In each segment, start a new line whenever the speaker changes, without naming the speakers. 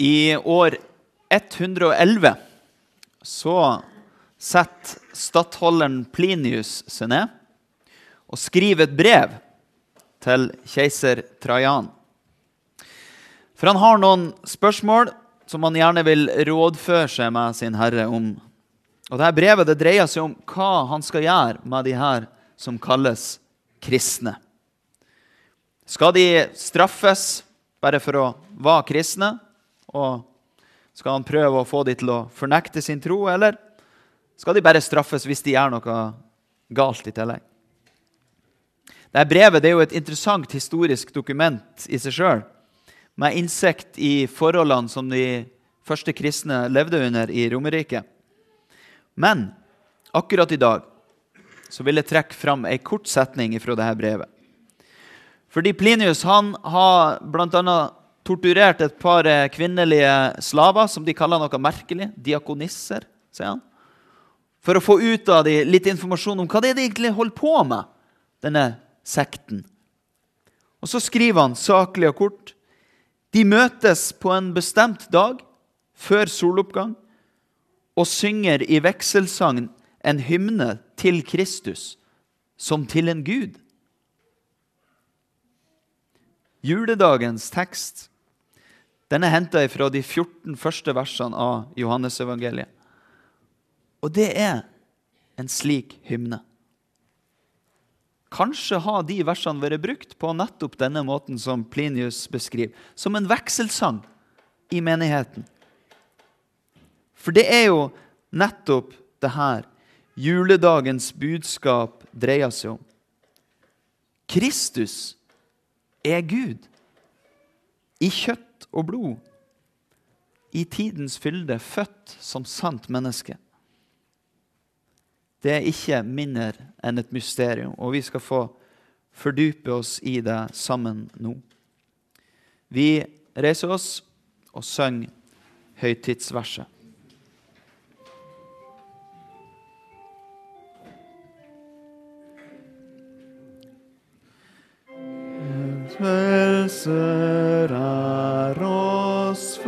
I år 111 så setter stattholderen Plinius seg ned og skriver et brev til keiser Trajan. For han har noen spørsmål som han gjerne vil rådføre seg med sin herre om. Og dette Brevet det dreier seg om hva han skal gjøre med de her som kalles kristne. Skal de straffes bare for å være kristne? Og skal han prøve å få de til å fornekte sin tro, eller skal de bare straffes hvis de gjør noe galt i tillegg? Dette brevet det er jo et interessant historisk dokument i seg sjøl, med innsikt i forholdene som de første kristne levde under i Romerriket. Men akkurat i dag så vil jeg trekke fram ei kort setning fra dette brevet. Fordi Plinius han har bl.a. torturert et par kvinnelige slaver som de kaller noe merkelig. Diakonisser, sier han. For å få ut av dem litt informasjon om hva det er de egentlig holder på med, denne sekten. Og så skriver han saklig og kort de møtes på en bestemt dag før soloppgang og synger i vekselsagn en hymne til Kristus som til en gud. Juledagens tekst den er henta fra de 14 første versene av Johannesevangeliet. Og det er en slik hymne. Kanskje har de versene vært brukt på nettopp denne måten som Plinius beskriver, som en vekselsang i menigheten. For det er jo nettopp det her juledagens budskap dreier seg om. Kristus er Gud i kjøtt og blod, i tidens fylde, født som sant menneske. Det er ikke mindre enn et mysterium, og vi skal få fordype oss i det sammen nå. Vi reiser oss og synger høytidsverset. Frelser er oss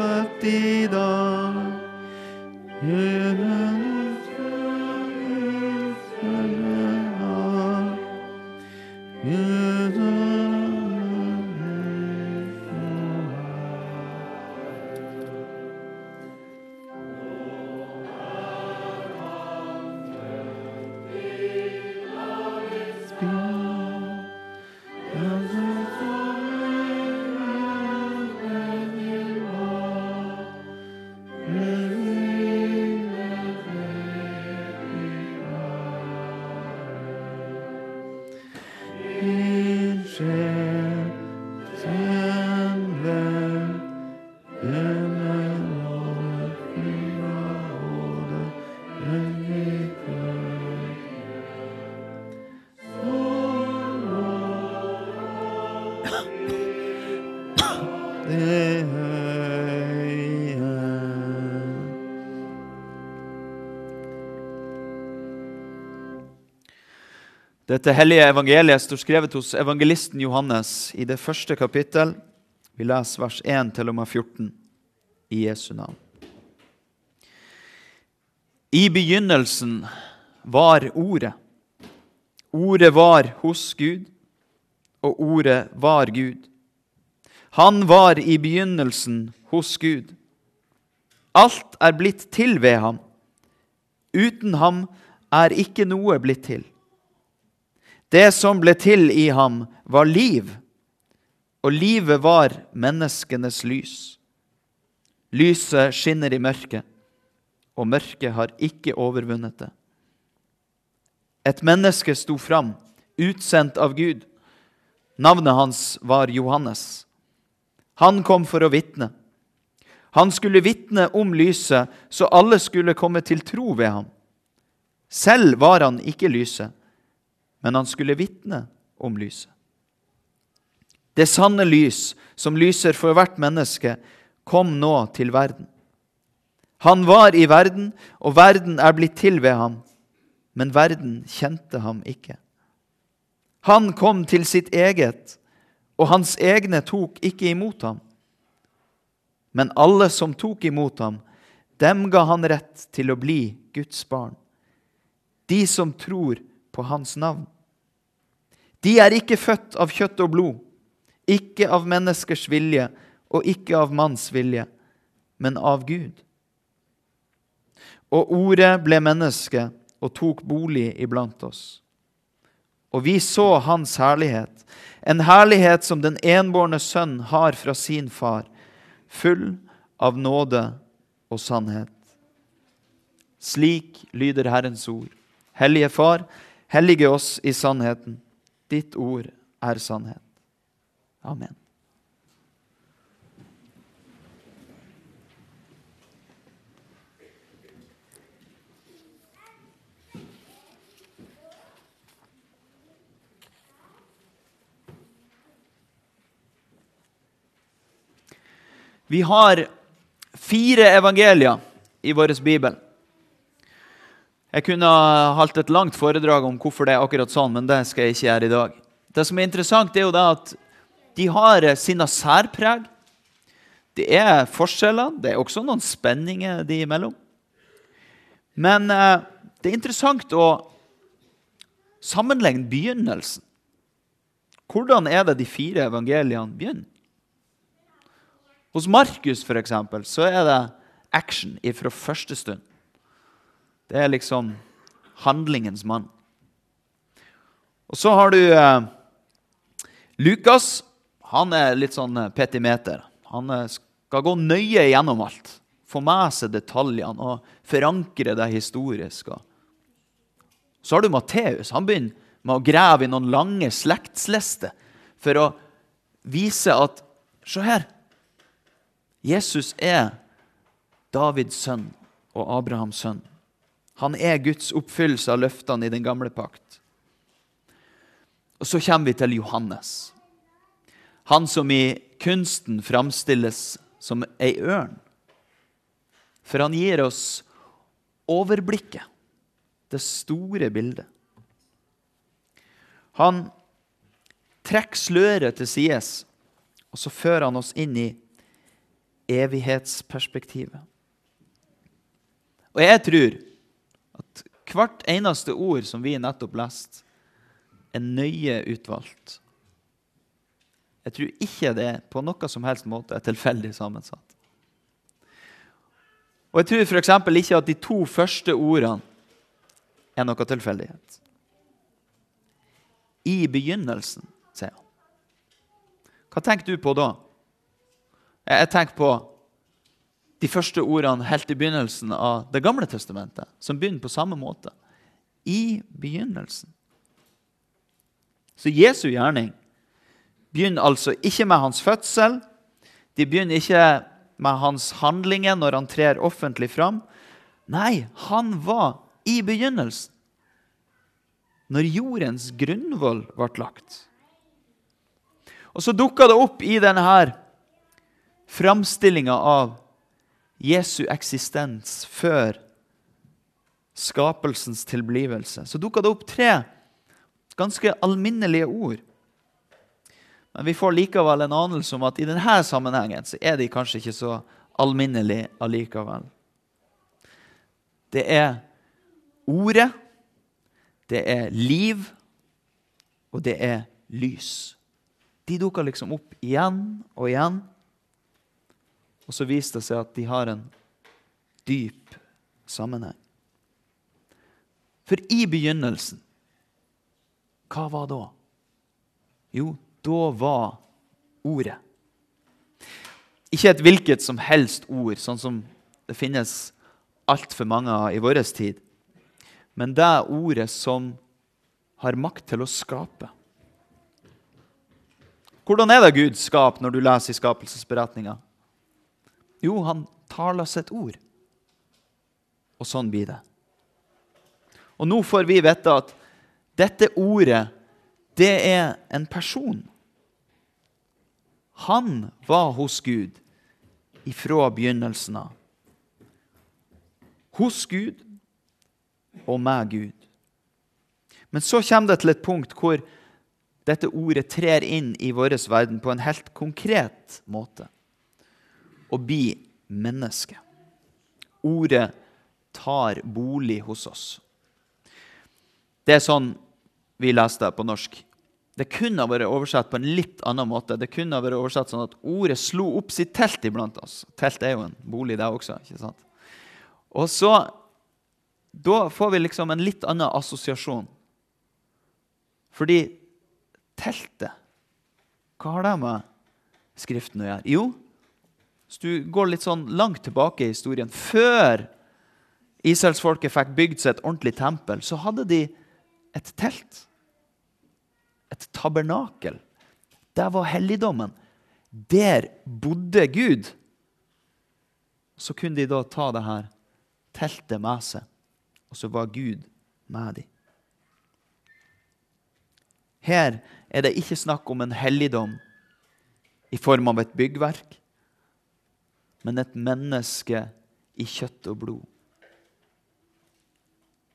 Dette hellige evangeliet står skrevet hos evangelisten Johannes i det første kapittel. Vi leser vers 1 til og med 14 i Jesu navn. I begynnelsen var Ordet. Ordet var hos Gud, og Ordet var Gud. Han var i begynnelsen hos Gud. Alt er blitt til ved ham. Uten ham er ikke noe blitt til. Det som ble til i ham, var liv, og livet var menneskenes lys. Lyset skinner i mørket, og mørket har ikke overvunnet det. Et menneske sto fram, utsendt av Gud. Navnet hans var Johannes. Han kom for å vitne. Han skulle vitne om lyset, så alle skulle komme til tro ved ham. Selv var han ikke lyset men han skulle vitne om lyset. Det sanne lys, som lyser for hvert menneske, kom nå til verden. Han var i verden, og verden er blitt til ved ham, men verden kjente ham ikke. Han kom til sitt eget, og hans egne tok ikke imot ham. Men alle som tok imot ham, dem ga han rett til å bli Guds barn. De som tror på hans navn. De er ikke født av kjøtt og blod, ikke av menneskers vilje og ikke av manns vilje, men av Gud. Og ordet ble menneske og tok bolig iblant oss. Og vi så hans herlighet, en herlighet som den enbårne sønn har fra sin far, full av nåde og sannhet. Slik lyder Herrens ord. Hellige Far, hellige oss i sannheten. Ditt ord er sannhet. Amen. Vi har fire evangelier i vår bibel. Jeg kunne holdt et langt foredrag om hvorfor det er akkurat sånn, men det skal jeg ikke gjøre i dag. Det som er interessant, er jo det at de har sine særpreg. Det er forskjeller. Det er også noen spenninger de imellom. Men eh, det er interessant å sammenligne begynnelsen. Hvordan er det de fire evangeliene begynner? Hos Markus for eksempel, så er det action fra første stund. Det er liksom handlingens mann. Og så har du eh, Lukas. Han er litt sånn eh, petimeter. Han eh, skal gå nøye gjennom alt. Få med seg detaljene og forankre det historiske. Så har du Matteus. Han begynner med å grave i noen lange slektslister for å vise at Se her. Jesus er Davids sønn og Abrahams sønn. Han er Guds oppfyllelse av løftene i den gamle pakt. Og så kommer vi til Johannes. Han som i kunsten framstilles som ei ørn. For han gir oss overblikket, det store bildet. Han trekker sløret til sides, og så fører han oss inn i evighetsperspektivet. Og jeg tror hvert eneste ord som vi nettopp leste, er nøye utvalgt. Jeg tror ikke det på noe som helst måte er tilfeldig sammensatt. Og jeg tror f.eks. ikke at de to første ordene er noe tilfeldighet. I begynnelsen, sier han. Hva tenker du på da? Jeg tenker på de første ordene helt i begynnelsen av Det gamle testamentet, som begynner på samme måte. I begynnelsen. Så Jesu gjerning begynner altså ikke med hans fødsel. De begynner ikke med hans handlinger når han trer offentlig fram. Nei, han var i begynnelsen. Når jordens grunnvoll ble lagt. Og så dukka det opp i denne framstillinga av Jesu eksistens før skapelsens tilblivelse, så dukka det opp tre ganske alminnelige ord. Men vi får likevel en anelse om at i denne sammenhengen så er de kanskje ikke så alminnelige allikevel. Det er ordet, det er liv, og det er lys. De dukker liksom opp igjen og igjen. Og så viste det seg at de har en dyp sammenheng. For i begynnelsen, hva var da? Jo, da var ordet. Ikke et hvilket som helst ord, sånn som det finnes altfor mange av i vår tid, men det ordet som har makt til å skape. Hvordan er det Gud skaper når du leser i skapelsesberetninga? Jo, han taler sitt ord. Og sånn blir det. Og nå får vi vite at dette ordet, det er en person. Han var hos Gud ifra begynnelsen av. Hos Gud og med Gud. Men så kommer det til et punkt hvor dette ordet trer inn i vår verden på en helt konkret måte. Å bli menneske. Ordet tar bolig hos oss. Det er sånn vi leste på norsk. Det kunne ha vært oversatt på en litt annen måte. Det kunne ha vært oversatt sånn at ordet slo opp sitt telt iblant oss. Telt er jo en bolig, det også. ikke sant? Og så Da får vi liksom en litt annen assosiasjon. Fordi teltet Hva har det med Skriften å gjøre? Jo, hvis du går litt sånn langt tilbake i historien Før israelsfolket fikk bygd seg et ordentlig tempel, så hadde de et telt. Et tabernakel. Der var helligdommen. Der bodde Gud. Så kunne de da ta det her teltet med seg, og så var Gud med dem. Her er det ikke snakk om en helligdom i form av et byggverk, men et menneske i kjøtt og blod.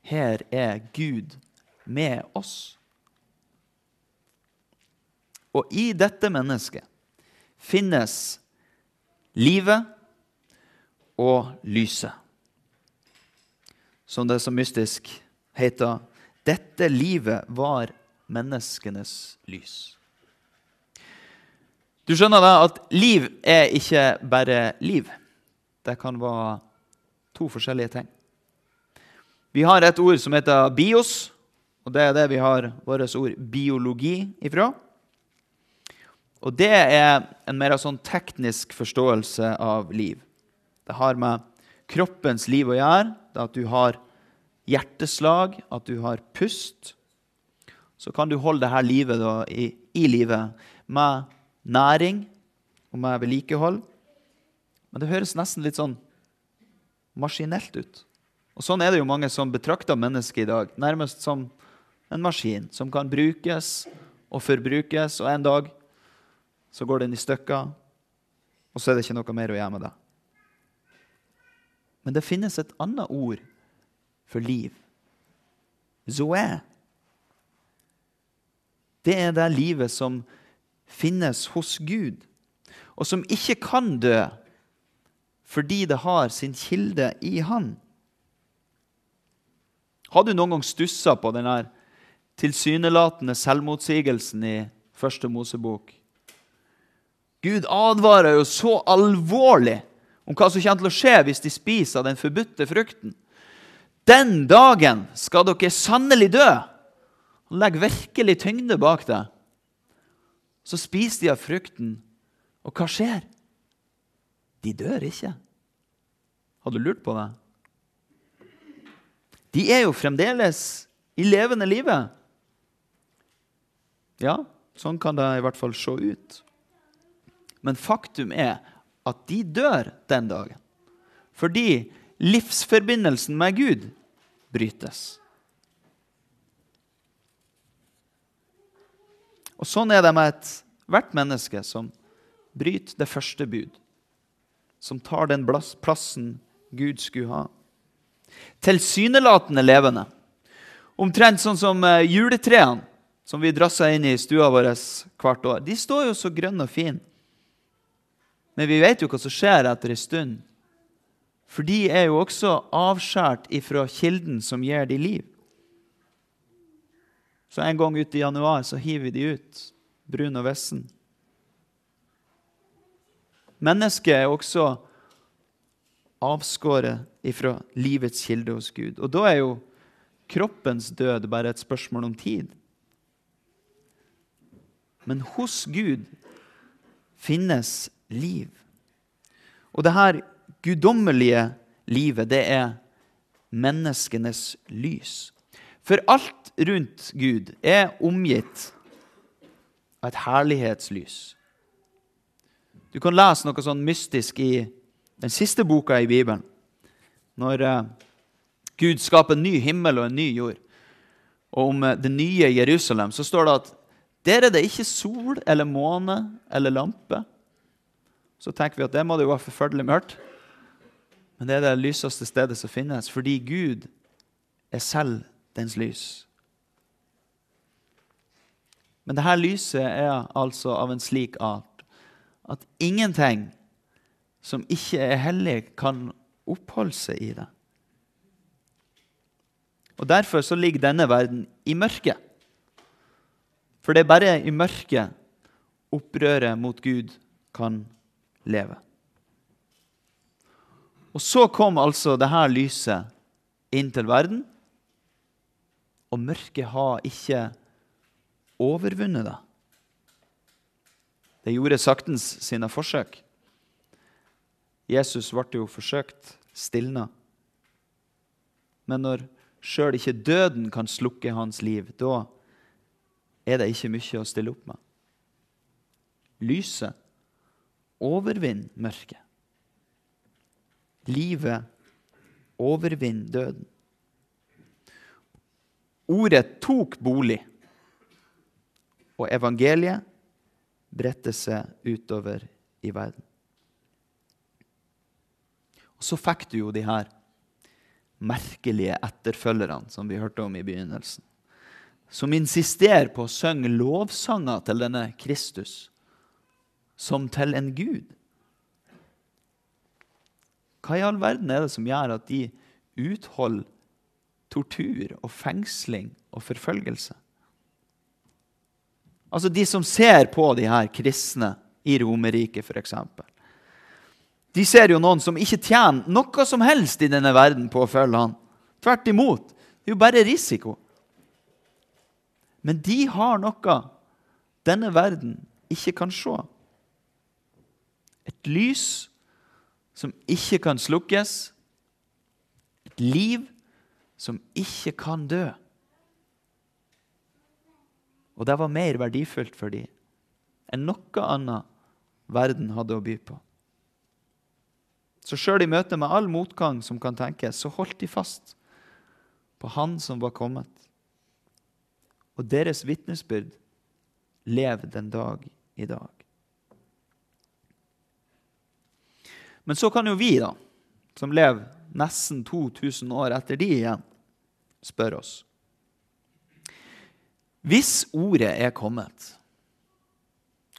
Her er Gud med oss. Og i dette mennesket finnes livet og lyset. Som det så mystisk heter dette livet var menneskenes lys. Du skjønner da at liv er ikke bare liv. Det kan være to forskjellige ting. Vi har et ord som heter bios, og det er det vi har vårt ord biologi ifra. Og det er en mer sånn teknisk forståelse av liv. Det har med kroppens liv å gjøre. Det at du har hjerteslag, at du har pust. Så kan du holde dette livet da, i, i livet med næring om jeg vedlikehold. Men det høres nesten litt sånn maskinelt ut. Og Sånn er det jo mange som betrakter mennesket i dag, nærmest som en maskin som kan brukes og forbrukes, og en dag så går den i stykker, og så er det ikke noe mer å gjøre med det. Men det finnes et annet ord for liv. Zoé. Det er det livet som finnes hos Gud, og som ikke kan dø fordi det har sin kilde i Han. Har du noen gang stussa på den tilsynelatende selvmotsigelsen i første Mosebok? Gud advarer jo så alvorlig om hva som kommer til å skje hvis de spiser den forbudte frukten. Den dagen skal dere sannelig dø! Legg virkelig tyngde bak det. Så spiser de av frukten, og hva skjer? De dør ikke. Har du lurt på det? De er jo fremdeles i levende livet. Ja, sånn kan det i hvert fall se ut. Men faktum er at de dør den dagen. Fordi livsforbindelsen med Gud brytes. Og sånn er det med ethvert menneske som bryter det første bud. Som tar den plassen Gud skulle ha. Tilsynelatende levende. Omtrent sånn som eh, juletrærne som vi drasser inn i stua vår hvert år. De står jo så grønne og fine. Men vi vet jo hva som skjer etter en stund. For de er jo også avskåret ifra kilden som gir de liv. Så en gang ute i januar så hiver vi de ut, brun og vessen. Mennesket er også avskåret ifra livets kilde hos Gud. Og da er jo kroppens død bare et spørsmål om tid. Men hos Gud finnes liv. Og det her guddommelige livet, det er menneskenes lys. For alt rundt Gud er omgitt av et herlighetslys. Du kan lese noe sånn mystisk i den siste boka i Bibelen. Når uh, Gud skaper en ny himmel og en ny jord. Og om uh, det nye Jerusalem så står det at der er det ikke sol eller måne eller lampe. Så tenker vi at det må det jo være forferdelig mørkt. Men det er det lyseste stedet som finnes, fordi Gud er selv dens lys. Men dette lyset er altså av en slik art at ingenting som ikke er hellig, kan oppholde seg i det. Og Derfor så ligger denne verden i mørket. For det er bare i mørket opprøret mot Gud kan leve. Og så kom altså dette lyset inn til verden, og mørket har ikke overvunnet det. Det gjorde saktens sine forsøk. Jesus ble jo forsøkt stilna. Men når sjøl ikke døden kan slukke hans liv, da er det ikke mye å stille opp med. Lyset overvinner mørket. Livet overvinner døden. Ordet tok bolig, og evangeliet bredte seg utover i verden. Og så fikk du jo de her merkelige etterfølgerne som vi hørte om i begynnelsen. Som insisterer på å synge lovsanger til denne Kristus som til en gud. Hva i all verden er det som gjør at de utholder tortur og fengsling og forfølgelse? Altså de som ser på de her kristne i Romerriket, f.eks. De ser jo noen som ikke tjener noe som helst i denne verden på å følge han. Tvert imot. Det er jo bare risiko. Men de har noe denne verden ikke kan se. Et lys som ikke kan slukkes. Et liv som ikke kan dø. Og det var mer verdifullt for dem enn noe annet verden hadde å by på. Så sjøl i møte med all motgang som kan tenkes, så holdt de fast på Han som var kommet. Og deres vitnesbyrd lever den dag i dag. Men så kan jo vi, da, som lever nesten 2000 år etter de igjen, spørre oss Hvis ordet er kommet,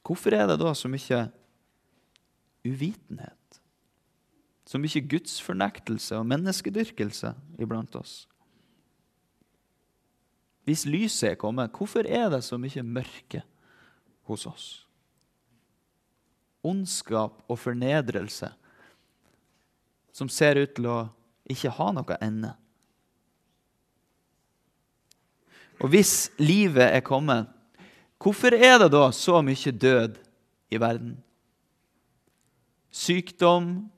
hvorfor er det da så mye uvitenhet? Så mye gudsfornektelse og menneskedyrkelse iblant oss. Hvis lyset er kommet, hvorfor er det så mye mørke hos oss? Ondskap og fornedrelse som ser ut til å ikke ha noe ende. Og hvis livet er kommet, hvorfor er det da så mye død i verden? Sykdom,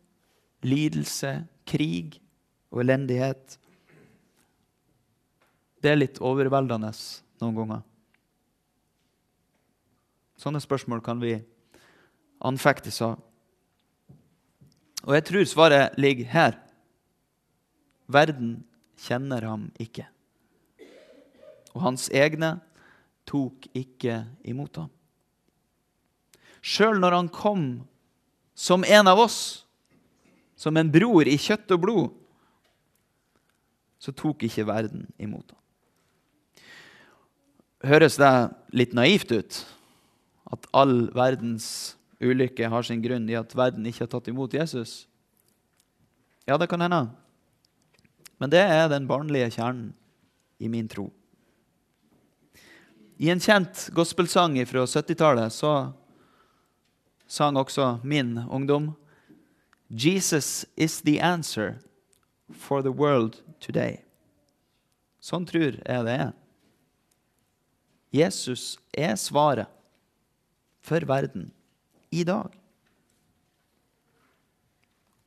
lidelse, krig og elendighet. Det er litt overveldende noen ganger. Sånne spørsmål kan vi anfektes av. Og jeg tror svaret ligger her. Verden kjenner ham ikke. Og hans egne tok ikke imot ham. Sjøl når han kom som en av oss, som en bror i kjøtt og blod, så tok ikke verden imot ham. Høres det litt naivt ut? At all verdens ulykke har sin grunn i at verden ikke har tatt imot Jesus? Ja, det kan hende. Men det er den barnlige kjernen i min tro. I en kjent gospelsang fra 70-tallet så sang også min ungdom Jesus is the answer for the world today. Sånn tror jeg det er. Jesus er svaret for verden i dag.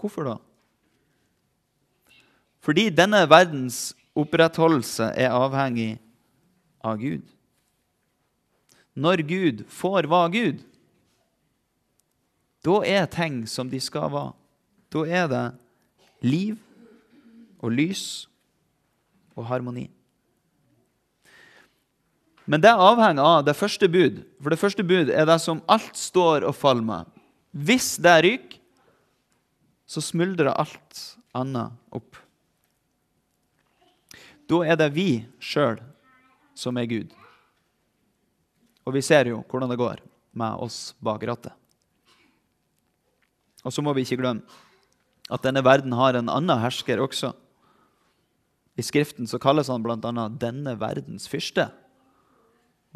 Hvorfor da? Fordi denne verdens opprettholdelse er avhengig av Gud. Når Gud får være Gud, da er ting som de skal være. Da er det liv og lys og harmoni. Men det avhenger av det første bud. For det første bud er det som alt står og faller med. Hvis det ryker, så smuldrer alt annet opp. Da er det vi sjøl som er Gud. Og vi ser jo hvordan det går med oss bak rattet. Og så må vi ikke glemme at denne verden har en annen hersker også. I Skriften så kalles han bl.a. 'denne verdens fyrste'.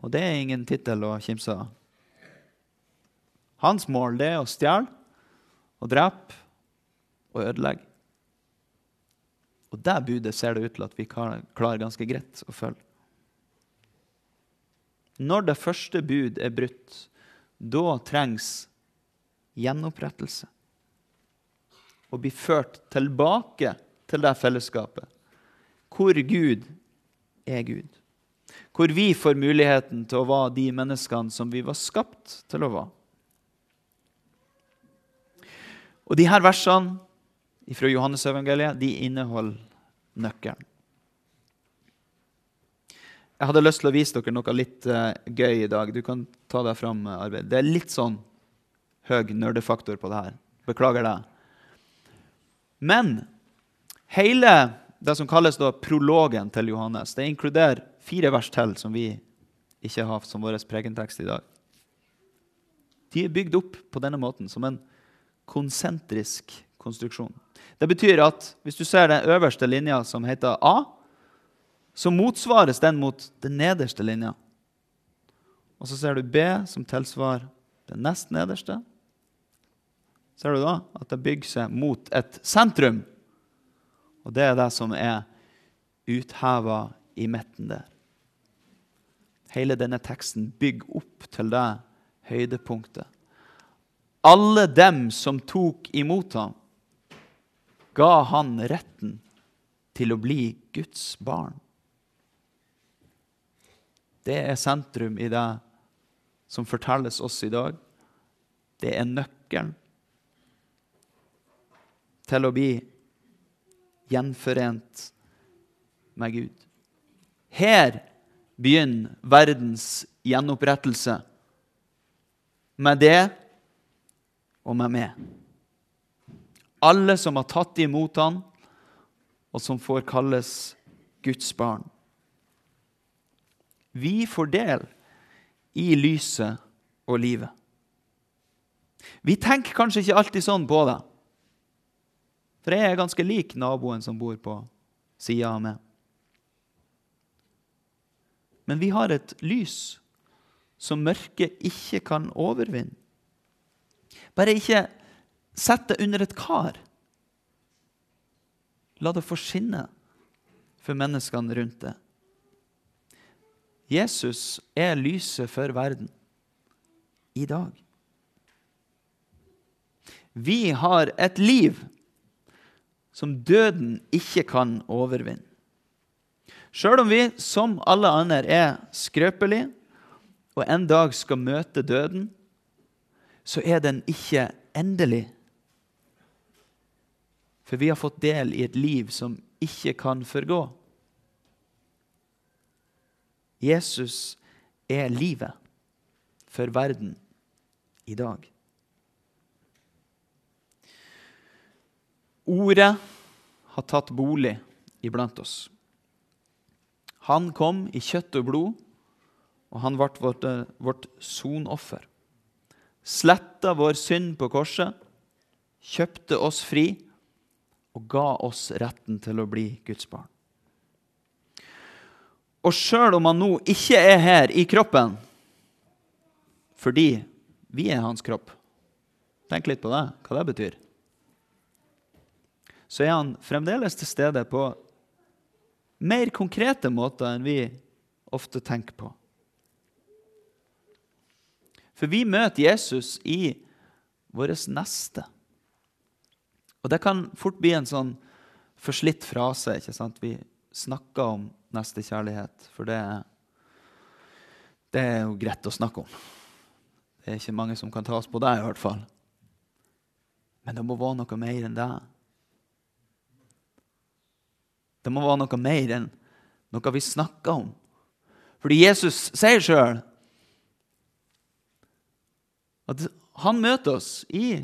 Og det er ingen tittel å kimse av. Hans mål det er å stjele og drepe og ødelegge. Og det budet ser det ut til at vi klarer ganske greit å følge. Når det første bud er brutt, da trengs gjenopprettelse. Å bli ført tilbake til det fellesskapet hvor Gud er Gud. Hvor vi får muligheten til å være de menneskene som vi var skapt til å være. Og de her versene fra Johannes evangeliet, de inneholder nøkkelen. Jeg hadde lyst til å vise dere noe litt uh, gøy i dag. Du kan ta deg fram. Arvid. arbeid. Det er litt sånn høy nerdefaktor på det her. Beklager det. Men hele det som kalles da prologen til Johannes, det inkluderer fire vers til som vi ikke har som vår pregentekst i dag. De er bygd opp på denne måten, som en konsentrisk konstruksjon. Det betyr at hvis du ser den øverste linja, som heter A, så motsvares den mot den nederste linja. Og så ser du B, som tilsvarer den nest nederste. Ser du da at det bygger seg mot et sentrum? Og det er det som er utheva i midten der. Hele denne teksten bygger opp til det høydepunktet. Alle dem som tok imot ham, ga han retten til å bli Guds barn. Det er sentrum i det som fortelles oss i dag. Det er nøkkelen til å bli gjenforent med Gud. Her begynner verdens gjenopprettelse. Med det og med meg. Alle som har tatt imot han, og som får kalles Guds barn. Vi får del i lyset og livet. Vi tenker kanskje ikke alltid sånn på det. For jeg er ganske lik naboen som bor på sida av meg. Men vi har et lys som mørket ikke kan overvinne. Bare ikke sett det under et kar. La det få skinne for menneskene rundt det. Jesus er lyset for verden i dag. Vi har et liv som døden ikke kan overvinne. Sjøl om vi, som alle andre, er skrøpelige og en dag skal møte døden, så er den ikke endelig. For vi har fått del i et liv som ikke kan forgå. Jesus er livet for verden i dag. Ordet har tatt bolig iblant oss. Han kom i kjøtt og blod, og han ble vårt, vårt sonoffer. Sletta vår synd på korset, kjøpte oss fri og ga oss retten til å bli Guds barn. Og sjøl om han nå ikke er her i kroppen fordi vi er hans kropp Tenk litt på det, hva det betyr. Så er han fremdeles til stede på mer konkrete måter enn vi ofte tenker på. For vi møter Jesus i vårt neste. Og det kan fort bli en sånn forslitt frase. ikke sant? Vi snakker om nestekjærlighet, for det, det er jo greit å snakke om. Det er ikke mange som kan ta oss på det, i hvert fall. Men det må være noe mer enn det. Det må være noe mer enn noe vi snakker om. Fordi Jesus sier sjøl at han møter oss i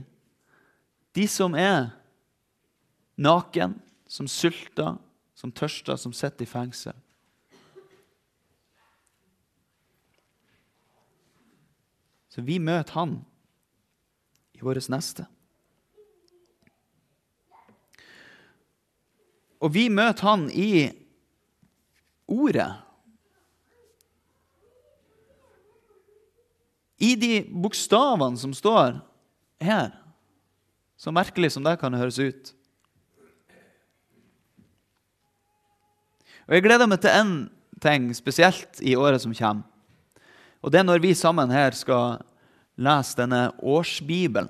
de som er naken, som sulter, som tørster, som sitter i fengsel. Så vi møter han i vårt neste. Og vi møter han i ordet. I de bokstavene som står her, så merkelig som det kan høres ut. Og Jeg gleder meg til én ting spesielt i året som kommer. Og Det er når vi sammen her skal lese denne årsbibelen.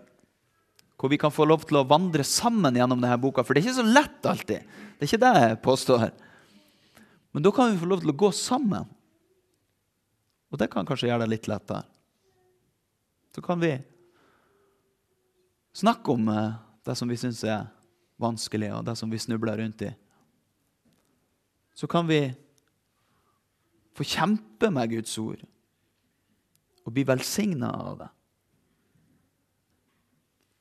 Hvor vi kan få lov til å vandre sammen gjennom denne boka. For det er ikke så lett alltid. Det er ikke det jeg påstår. Men da kan vi få lov til å gå sammen. Og det kan kanskje gjøre det litt lettere. Så kan vi snakke om eh, det som vi syns er vanskelig, og det som vi snubler rundt i. Så kan vi få kjempe med Guds ord og bli velsigna av det.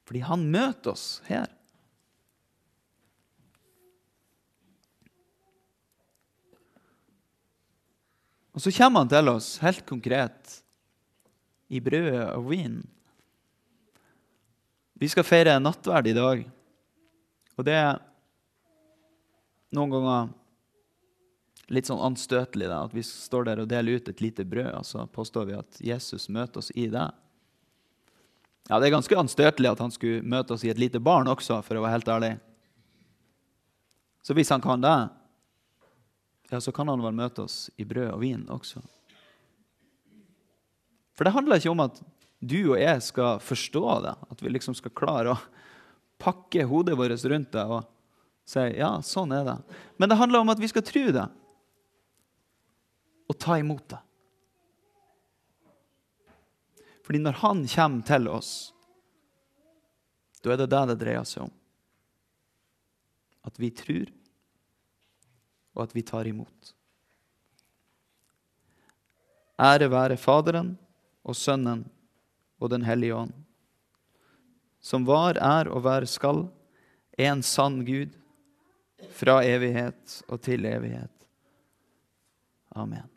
Fordi han møter oss her. Og så kommer han til oss helt konkret i brødet og vinen. Vi skal feire nattverd i dag. Og det er noen ganger litt sånn anstøtelig da, at vi står der og deler ut et lite brød, og så påstår vi at Jesus møter oss i det. Ja, Det er ganske anstøtelig at han skulle møte oss i et lite barn også, for å være helt ærlig. Så hvis han kan det, ja, så kan han vel møte oss i brød og vin også. For det handler ikke om at du og jeg skal forstå det. At vi liksom skal klare å pakke hodet vårt rundt det og si ja, sånn er det. Men det handler om at vi skal tro det og ta imot det. Fordi når Han kommer til oss, da er det det det dreier seg om. At vi tror, og at vi tar imot. Ære være Faderen og Sønnen og Den hellige ånd, som var, er og være skal, en sann Gud, fra evighet og til evighet. Amen.